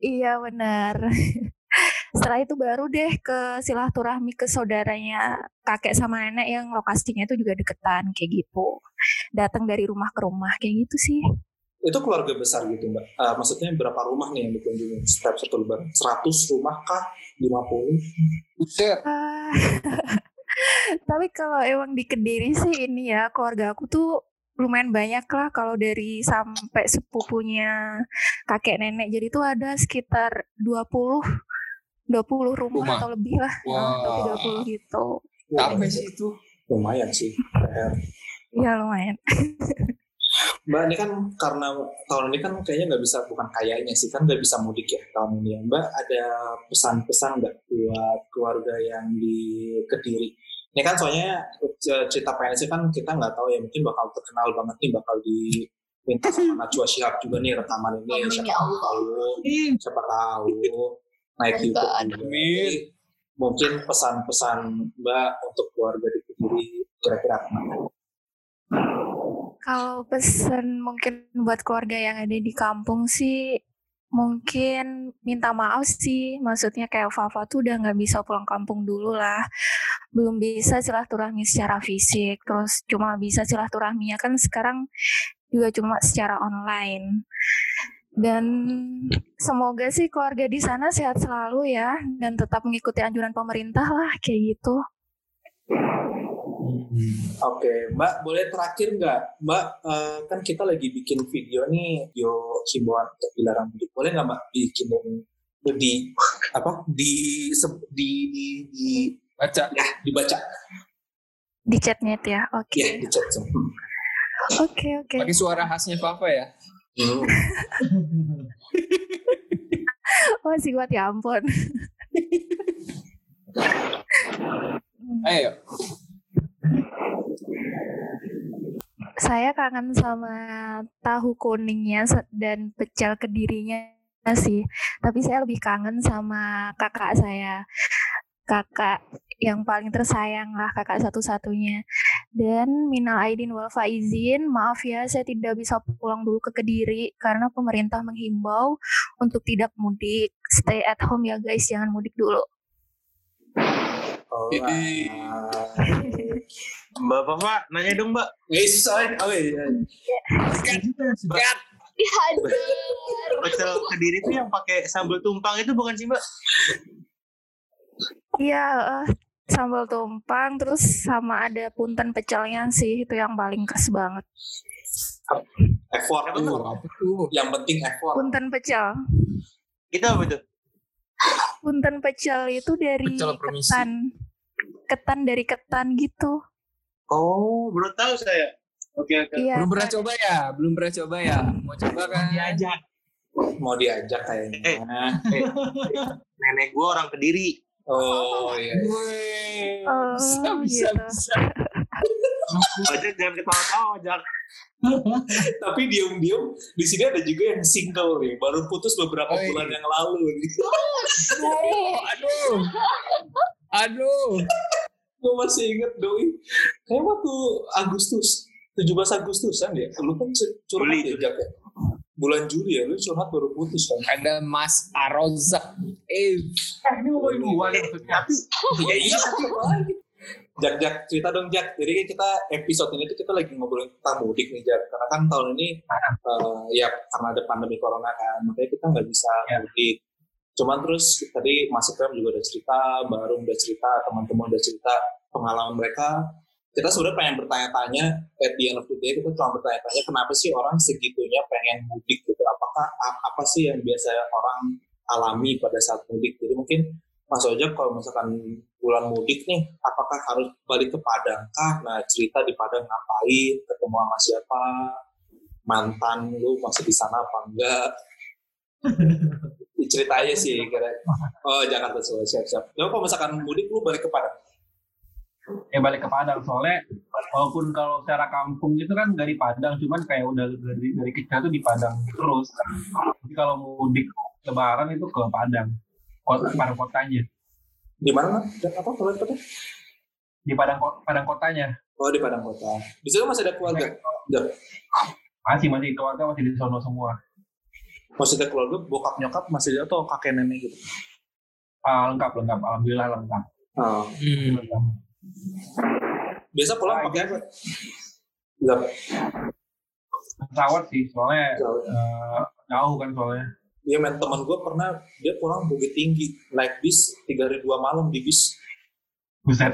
Iya benar. Setelah itu baru deh ke silaturahmi ke saudaranya kakek sama nenek yang lokasinya itu juga deketan kayak gitu. Datang dari rumah ke rumah kayak gitu sih. Itu keluarga besar gitu mbak. Eh, maksudnya berapa rumah nih yang dikunjungi setiap satu lebaran? 100 rumah kah? 50? Buset. Ah, Tapi kalau emang di Kediri sih ini ya keluarga aku tuh lumayan banyak lah kalau dari sampai sepupunya kakek nenek. Jadi tuh ada sekitar 20 20 rumah, Rumah. atau lebih lah. Wah. Atau 30 gitu. Capek sih itu. Lumayan sih. PR. Ya lumayan. Mbak ini kan karena tahun ini kan kayaknya nggak bisa bukan kayaknya sih kan nggak bisa mudik ya tahun ini ya. Mbak ada pesan-pesan nggak buat keluarga yang di Kediri? Ini kan soalnya cerita PNS kan kita nggak tahu ya mungkin bakal terkenal banget nih bakal di minta sama Najwa Shihab juga nih rekaman ini Amin, siapa ya Allah. tahu siapa tahu naik YouTube mungkin pesan-pesan Mbak untuk keluarga di Kediri kira-kira apa? Kalau pesan mungkin buat keluarga yang ada di kampung sih mungkin minta maaf sih. Maksudnya kayak Fafa tuh udah nggak bisa pulang kampung dulu lah. Belum bisa silaturahmi secara fisik. Terus cuma bisa silaturahminya kan sekarang juga cuma secara online. Dan semoga sih keluarga di sana sehat selalu ya dan tetap mengikuti anjuran pemerintah lah kayak gitu. Oke, Mbak, boleh terakhir nggak? Mbak, eh, kan kita lagi bikin video nih, video himbauan untuk dilarang mudik. Boleh nggak Mbak bikinin di apa di di di, di Baca. ya dibaca Di chatnya itu ya. Oke. ya di chat. Oke, oke. Pakai suara khasnya Papa ya. Hmm. Oh, si kuat ya ampun. Ayo. Saya kangen sama tahu kuningnya dan pecel kedirinya sih. Tapi saya lebih kangen sama kakak saya. Kakak yang paling tersayang lah, kakak satu-satunya. Dan minal aidin wal faizin, maaf ya saya tidak bisa pulang dulu ke Kediri karena pemerintah menghimbau untuk tidak mudik. Stay at home ya guys, jangan mudik dulu. Alright. Mbak Papa, nanya dong Mbak. Eh, sorry. Oh, iya. Pecel kediri tuh yang pakai sambal tumpang itu bukan sih Mbak? Iya, eh, sambal tumpang terus sama ada punten pecelnya sih itu yang paling khas banget. Effort tuh. Apa tuh? Yang penting effort. Punten pecel. Itu apa itu? Punten pecel itu dari Pecel permisi. ketan. Ketan dari ketan gitu. Oh, baru tahu saya. Oke oke. Iya. Belum pernah kan? coba ya? Belum pernah coba ya? Mau coba kan? Diajak. Mau diajak kayaknya. Eh. Nenek gue orang kediri. Oh iya. Wih. Oh, bisa, bisa, gitu. bisa. Ojek jangan ketawa-tawa Ojek. Tapi diam-diam di sini ada juga yang single nih, baru putus beberapa Oh, iya. bulan yang lalu nih. Aduh, aduh. Aduh. Gue masih inget doi. Kayak waktu Agustus, 17 Agustusan ya. Lu kan curhat ya, Jak, ya? Bulan Juli ya, lu curhat baru putus kan. Ada Mas Arozak. Eh, Tapi Ya iya, tapi apa lagi? Jak, Jak, cerita dong Jak. Jadi kita episode ini tuh kita lagi ngobrolin tentang mudik nih Jak. Karena kan tahun ini eh, ya karena ada pandemi corona kan, makanya kita nggak bisa mudik. Cuman terus tadi Mas Ikram juga udah cerita, Baru udah cerita, teman-teman udah cerita pengalaman mereka. Kita sebenarnya pengen bertanya-tanya, at the end of the day kita cuma bertanya-tanya kenapa sih orang segitunya pengen mudik gitu. Apakah apa sih yang biasa orang alami pada saat mudik. Jadi mungkin Mas Ojek kalau misalkan bulan mudik nih, apakah harus balik ke Padang kah? Nah, cerita di Padang ngapain, ketemu sama siapa, mantan lu masih di sana apa enggak? cerita aja sih kira oh Jakarta siap siap Lalu kalau misalkan mudik lu balik ke Padang eh balik ke Padang. Soalnya walaupun kalau secara kampung itu kan dari Padang cuman kayak udah dari dari kecil tuh di Padang terus. Jadi kalau mudik Lebaran itu ke Padang kota Padang kotanya. Di mana dan apa kalau kota? Di Padang Padang kotanya. Oh di Padang kota. Di situ masih ada keluarga? Masih masih. Keluarga masih di sono semua. Masih ada keluarga? Bokap nyokap masih ada atau kakek nenek gitu? Ah, lengkap lengkap. Alhamdulillah lengkap. Oh. Hmm. Lengkap. Biasa pulang Ah, pakai apa Udah. pesawat sih soalnya Jauh. eh, jauh kan soalnya Iya men teman gue pernah dia pulang Bukit Tinggi naik bis tiga hari dua malam di bis Buset.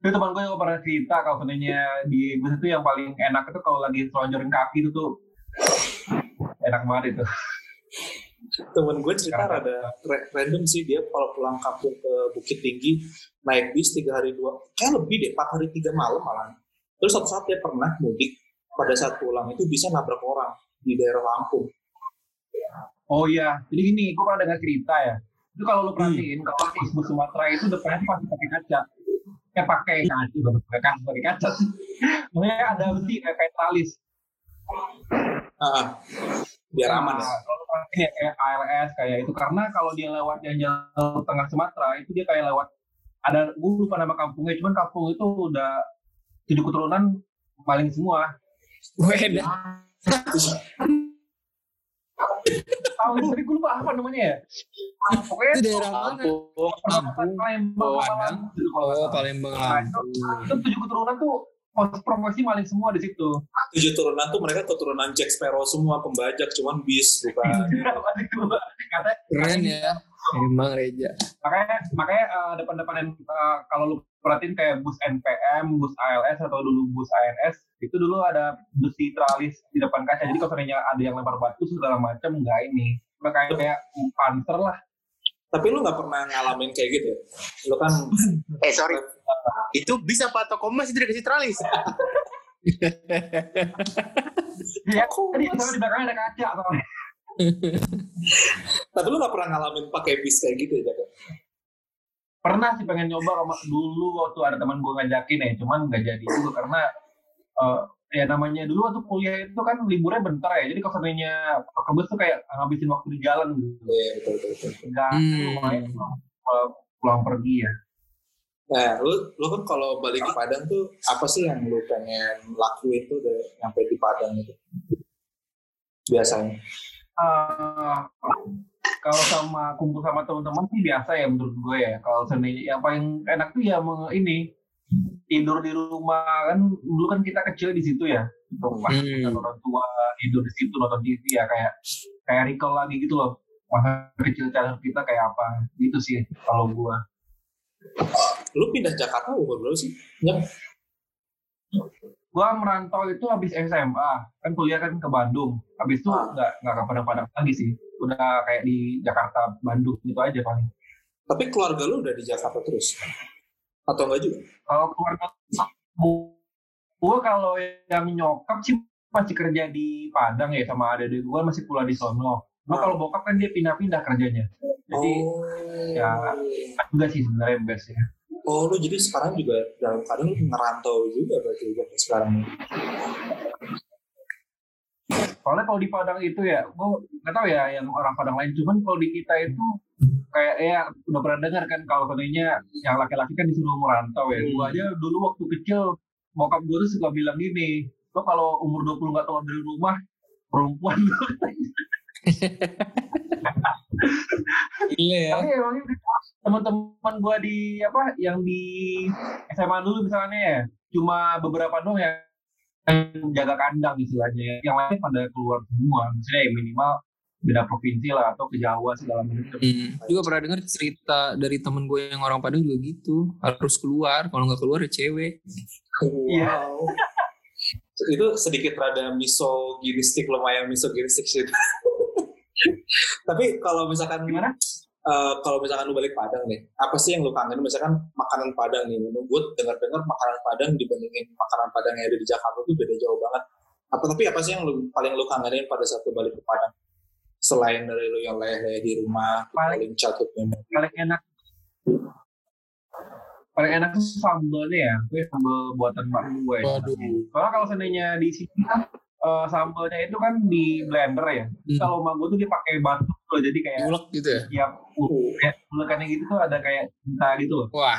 Itu teman gue juga pernah cerita kalau sebenarnya di bus itu yang paling enak itu kalau lagi selonjorin kaki itu tuh enak banget itu. Temen gue cerita Karena- rada ra- random sih dia kalau pulang kampung ke Bukit Tinggi naik bis tiga hari dua kayak lebih deh empat hari tiga malam malah terus satu saat dia pernah mudik pada saat pulang itu bisa nabrak orang di daerah Lampung Oh iya, jadi gini, gue pernah dengar cerita ya. Itu kalau lu perhatiin, kalau di bus Sumatera itu depannya pasti pakai kaca. Eh pakai kaca, pakai kaca, pakai kaca. Makanya ada besi kayak, kayak talis. ah biar aman ya kayak ALS kayak itu karena kalau dia lewat yang jalur tengah Sumatera itu dia kayak lewat ada gue lupa nama kampungnya, cuman kampung itu udah tujuh keturunan maling semua. Weda. Tahu tadi gue lupa apa namanya ya? Pokoknya Itu daerah mana? Lampung. Lampung. Palembang, Oh, Padang. gitu kalau nggak Oh, salah. Palembang Promosi maling semua di situ. tujuh turunan tuh mereka keturunan Jack Sparrow semua pembajak cuman bis bukan Katanya Keren ya. Emang Reja. makanya makanya eh, depan-depan eh, kalau lu perhatiin kayak bus NPM, bus ALS atau dulu bus ANS itu dulu ada besi tralis di depan kaca. Jadi kalau seandainya ada yang lempar batu segala macam nggak ini. Udah kayak kayak panter lah. tapi lu nggak pernah ngalamin kayak gitu lu kan Eh sorry. Itu bisa Pak Toko masih tidak kasih tralis. Ya, tadi soalnya di belakangnya ada kaca tapi lu nggak pernah ngalamin pakai bis kayak gitu ya? Pernah sih pengen nyoba sama dulu waktu ada teman gue ngajakin ya, cuman nggak jadi juga karena eh, ya namanya dulu waktu kuliah itu kan liburnya bentar ya. Jadi kalau seandainya pakai bus tuh kayak ngabisin waktu di jalan gitu. Iya betul betul. betul. Enggak Hmm. lumayan pulang, pulang pergi ya. Nah, lu lu kan kalau balik ke Padang tuh apa sih yang lu pengen lakuin tuh udah nyampe di Padang itu? Biasanya. Eh, kalau sama kumpul sama teman-teman sih biasa ya menurut gue ya. Kalau seandainya yang paling enak tuh ya meng- ini tidur di rumah kan dulu kan kita kecil di situ ya. Rumah Hmm. orang tua tidur di situ nonton TV ya kayak kayak recall lagi gitu loh. Masa kecil kita kayak apa gitu sih kalau gue. Lu pindah Jakarta umur berapa sih? Ya. Gua merantau itu habis SMA kan kuliah kan ke Bandung. Habis itu Ah. nggak nggak ke Padang-Padang lagi sih. Udah kayak di Jakarta, Bandung gitu aja paling. Tapi keluarga lu udah di Jakarta terus? Atau enggak juga? kalau keluarga gue kalau yang nyokap sih masih kerja di Padang ya sama adik-adik gue masih kuliah di sono. Cuma Ah. kalau bokap kan dia pindah-pindah kerjanya. Jadi oh. ya juga sih sebenarnya best ya. Oh, lu jadi sekarang juga dalam keadaan lu ngerantau juga berarti juga sekarang. Soalnya kalau di Padang itu ya, gue nggak tahu ya yang orang Padang lain. Cuman kalau di kita itu kayak ya udah pernah dengar kan kalau katanya yang laki-laki kan disuruh merantau ya. Gue aja dulu waktu kecil bokap gue tuh suka bilang gini, lo kalau umur 20 nggak keluar dari rumah perempuan Gila ya. tapi emang teman-teman gua di apa yang di SMA dulu misalnya ya cuma beberapa doang yang yang jaga kandang istilahnya ya. yang lain pada keluar semua misalnya ya minimal beda provinsi lah atau ke Jawa segala macam Hmm. Juga pernah dengar cerita dari temen gue yang orang Padang juga gitu. Harus keluar. Kalau nggak keluar ya cewek. Iya. Wow. itu sedikit rada misoginistik lumayan misoginistik sih. Tapi kalau misalkan gimana eh, kalau misalkan lu balik Padang nih, apa sih yang lu kangen? Misalkan makanan Padang nih, menurut gue dengar-dengar makanan Padang dibandingin makanan Padang yang ada di Jakarta tuh beda jauh banget. Apa tapi apa sih yang lu paling lu kangenin pada saat lu balik ke Padang? Selain dari lu yang leleh-leleh di rumah, Paling- paling memory. paling enak paling enak tuh sambalnya ya gue sambal buatan mak gue. Waduh. Soalnya kalau seandainya di sini eh, sambalnya itu kan di blender ya. Hmm. kalau mak gue tuh dia pakai batu loh jadi kayak Ulek gitu ya. ya kayak ulekannya gitu tuh ada kayak cinta gitu loh. Wah,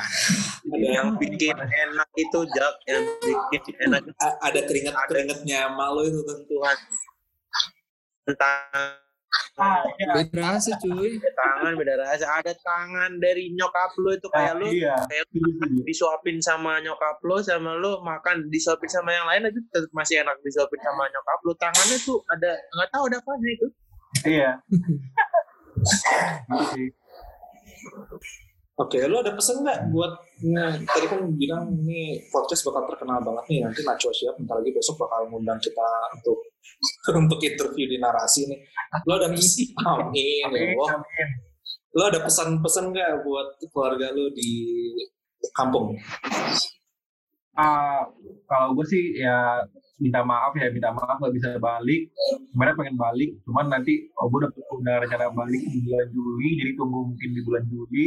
Ada yang bikin enak itu jak. Yang bikin enak A- ada keringat-keringatnya sama lu itu tuh. Tuhan. Tentang beda rasa cuy. tangan beda rasa. Ada tangan dari nyokap lu itu kayak Ah, lu iya. kayak Setuju, setuju. disuapin sama nyokap lu sama lu makan disuapin sama yang lain aja tetap masih enak disuapin sama nyokap lu. Tangannya tuh ada nggak tahu ada apa itu. Iya Oke, lu ada pesan nggak buat nah, tadi kan bilang ini podcast bakal terkenal banget nih nanti Nacho siap bentar lagi besok bakal ngundang kita untuk untuk interview di narasi nih. Lu ada pesan? Amin, ya Allah. Lu ada pesan-pesan nggak buat keluarga lu di kampung? Ah, kalau gue sih ya minta maaf ya minta maaf gak bisa balik sebenarnya pengen balik cuman nanti oh, gue udah, udah rencana balik di bulan Juli jadi tunggu mungkin di bulan Juli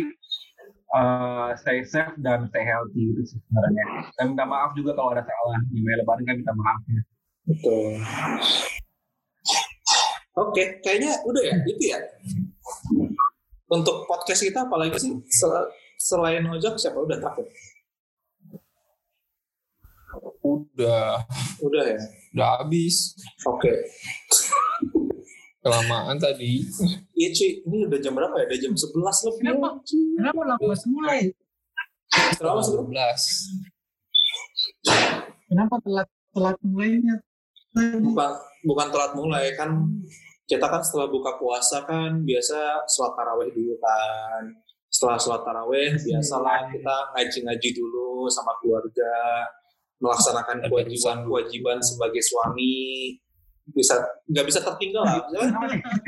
Eh, stay safe dan stay healthy itu sih sebenarnya dan minta maaf juga kalau ada salah di lebaran kan minta maaf ya Betul. Oke, kayaknya udah ya, itu ya. Untuk podcast kita apalagi sih Sel- selain ojek siapa udah terakhir? Udah, Udah ya. udah habis. Oke. Kelamaan tadi. Iya cuy, ini udah jam berapa ya? Udah jam 11 lebih. Kenapa? Kenapa lama mulai? Kenapa sih? 12. Kenapa telat telat mulainya? Bukan, bukan telat mulai kan kita kan setelah buka puasa kan biasa sholat taraweh dulu kan setelah sholat taraweh biasalah kita ngaji-ngaji dulu sama keluarga melaksanakan kewajiban-kewajiban sebagai suami bisa nggak bisa tertinggal lah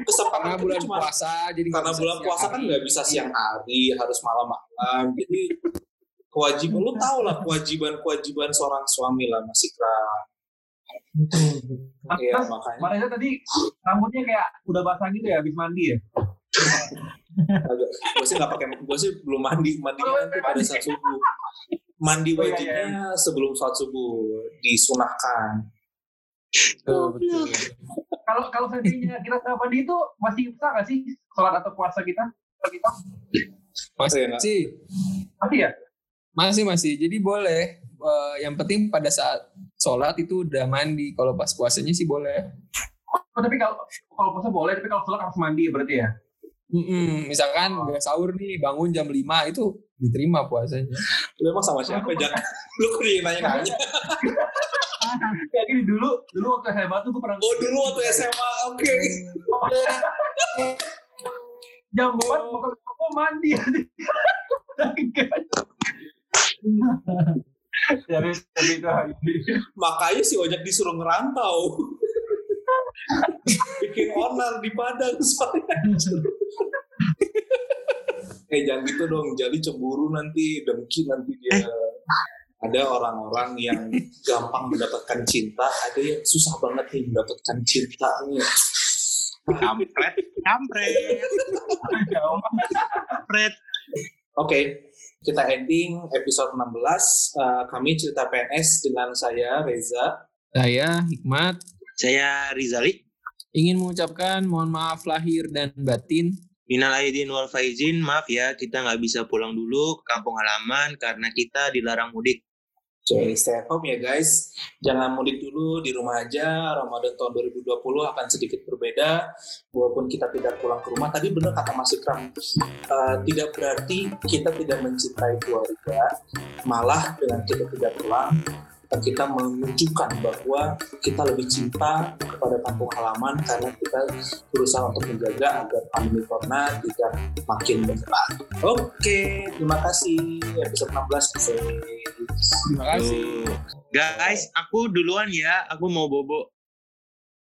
kesempatan Karena bulan cuma- puasa jadi karena bulan puasa kan nggak bisa siang hari harus malam-malam. Jadi kewajiban lu tau lah kewajiban-kewajiban seorang suami lah masih kera Iya Mas, makanya. Mbak Reza tadi rambutnya kayak udah basah gitu ya habis mandi ya? Gue sih nggak pakai gue sih belum mandi mandi nanti pada saat subuh. Mandi Oh, iya, wajibnya sebelum sholat subuh disunahkan. Kalau kalau seandainya kita nggak mandi itu masih bisa nggak sih sholat atau puasa kita kita Masih, nggak? masih, masih ya masih, masih. Jadi boleh. Eh, yang penting pada saat sholat itu udah mandi. Kalau pas puasanya sih boleh. oh, tapi kalau kalau puasa boleh tapi kalau sholat harus mandi ya berarti ya Mm-mm, misalkan Oh. udah sahur nih, bangun jam 5 itu diterima puasanya. lu emang sama siapa jangan lu kok nanya nanya kayak gini dulu dulu waktu SMA tuh gue pernah oh dulu waktu SMA oke. Jam 4 mau ke mandi. Jadi jadi itu makanya si ojek disuruh ngerantau. Bikin onar di Padang soalnya. Eh jangan gitu dong. Jadi cemburu nanti dengki nanti dia ada orang-orang yang gampang mendapatkan cinta ada yang susah banget nih mendapatkan cinta nih kampret kampret kampret Oke, kita ending episode 16. Eh, kami cerita PNS dengan saya Reza. Saya Hikmat saya Rizali ingin mengucapkan mohon maaf lahir dan batin. Minal aidin wal faizin, maaf ya kita nggak bisa pulang dulu ke kampung halaman karena kita dilarang mudik. Oke, stay at home ya guys. Jangan mudik dulu di rumah aja. Ramadan tahun 2020 akan sedikit berbeda. Walaupun kita tidak pulang ke rumah. Tadi benar kata Mas Ikram. eh, tidak berarti kita tidak mencintai keluarga. Malah dengan kita tidak pulang, kita menunjukkan bahwa kita lebih cinta kepada kampung halaman karena kita berusaha untuk menjaga agar pandemi corona tidak makin menyebar. Oke, terima kasih. Episode 16 selesai. Terima kasih. Guys, aku duluan ya, aku mau bobo.